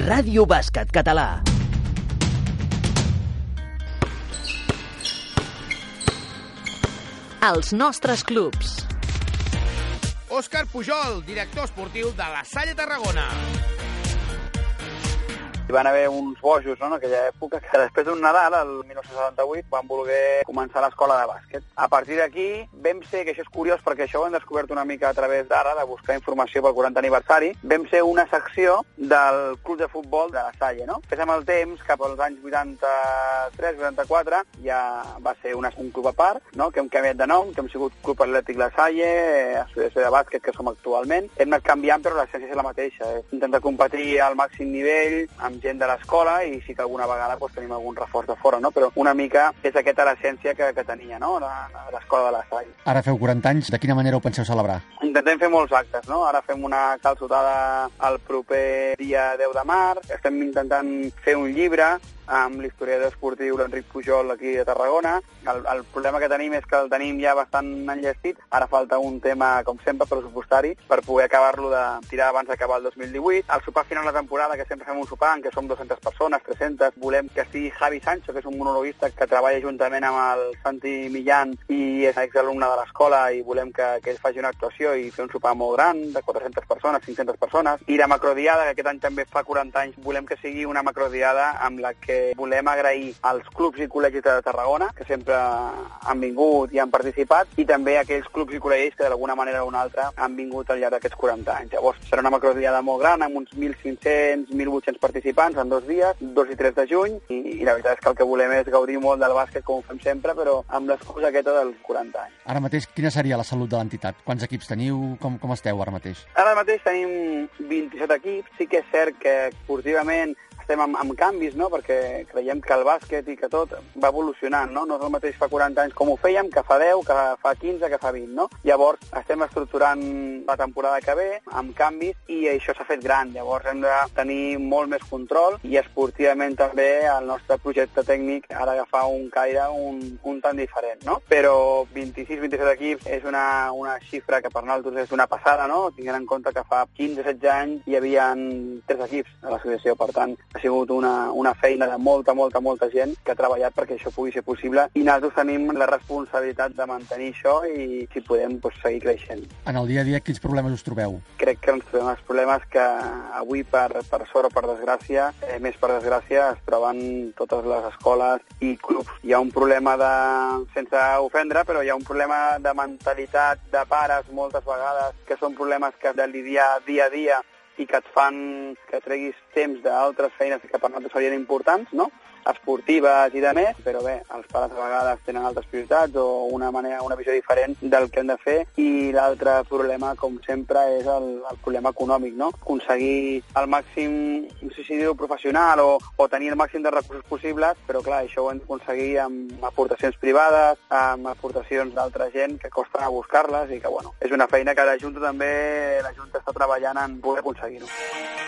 Ràdio Bàsquet Català. Els nostres clubs. Òscar Pujol, director esportiu de la Salle Tarragona. Hi van haver uns bojos no, en aquella època que després d'un Nadal, el 1978, van voler començar l'escola de bàsquet. A partir d'aquí vam ser, que això és curiós perquè això ho hem descobert una mica a través d'ara, de buscar informació pel 40 aniversari, vam ser una secció del club de futbol de la Salle. No? Després amb el temps, cap als anys 83-84, ja va ser una, un club a part, no? que hem canviat de nom, que hem sigut Club Atlètic La Salle, Associació de Bàsquet, que som actualment. Hem anat canviant, però l'essència és la mateixa. Eh? Intentar competir al màxim nivell, amb gent de l'escola i sí que alguna vegada pues, tenim algun reforç de fora, no? però una mica és aquesta l'essència que, que tenia no? l'escola de la Salle. Ara feu 40 anys, de quina manera ho penseu celebrar? Intentem fer molts actes, no? Ara fem una calçotada el proper dia 10 de març, estem intentant fer un llibre amb l'historiador esportiu l'Enric Pujol aquí a Tarragona. El, el problema que tenim és que el tenim ja bastant enllestit. Ara falta un tema, com sempre, pressupostari per poder acabar-lo de tirar abans d'acabar el 2018. El sopar final de temporada, que sempre fem un sopar en què som 200 persones, 300, volem que estigui Javi Sancho, que és un monologuista que treballa juntament amb el Santi Millán i és exalumne de l'escola i volem que, que ell faci una actuació i fer un sopar molt gran, de 400 persones, 500 persones. I la macrodiada, que aquest any també fa 40 anys, volem que sigui una macrodiada amb la que volem agrair als clubs i col·legis de Tarragona, que sempre han vingut i han participat, i també aquells clubs i col·legis que d'alguna manera o una altra han vingut al llarg d'aquests 40 anys. Llavors, serà una macrodiada molt gran, amb uns 1.500, 1.800 participants en dos dies, 2 i 3 de juny, i, i la veritat és que el que volem és gaudir molt del bàsquet com ho fem sempre, però amb l'excusa aquesta dels 40 anys. Ara mateix, quina seria la salut de l'entitat? Quants equips teniu? Com, com esteu ara mateix? Ara mateix tenim 27 equips. Sí que és cert que esportivament estem amb, amb canvis, no? perquè creiem que el bàsquet i que tot va evolucionant, no? No és el mateix fa 40 anys com ho fèiem, que fa 10, que fa 15, que fa 20, no? Llavors estem estructurant la temporada que ve amb canvis i això s'ha fet gran. Llavors hem de tenir molt més control i esportivament també el nostre projecte tècnic ha d'agafar un caire un, un tant diferent, no? Però 26-27 equips és una, una xifra que per nosaltres és una passada, no? Tinguent en compte que fa 15-16 anys hi havia 3 equips a l'associació, per tant, ha sigut una, una feina de molta, molta, molta gent que ha treballat perquè això pugui ser possible i nosaltres tenim la responsabilitat de mantenir això i, si podem, doncs, seguir creixent. En el dia a dia, quins problemes us trobeu? Crec que ens trobem els problemes que avui, per, per sort o per desgràcia, eh, més per desgràcia, es troben totes les escoles i clubs. Hi ha un problema de, sense ofendre, però hi ha un problema de mentalitat de pares moltes vegades, que són problemes que de lidiar dia a dia i que et fan que treguis temps d'altres feines que per nosaltres serien importants, no? Esportives i de més, però bé, els pares a vegades tenen altres prioritats o una manera, una visió diferent del que hem de fer i l'altre problema, com sempre, és el, el problema econòmic, no? Aconseguir el màxim, no sé si dir professional o, o tenir el màxim de recursos possibles, però clar, això ho hem d'aconseguir amb aportacions privades, amb aportacions d'altra gent que costa a buscar-les i que, bueno, és una feina que la Junta també, la Junta està treballant en poder aconseguir-ho.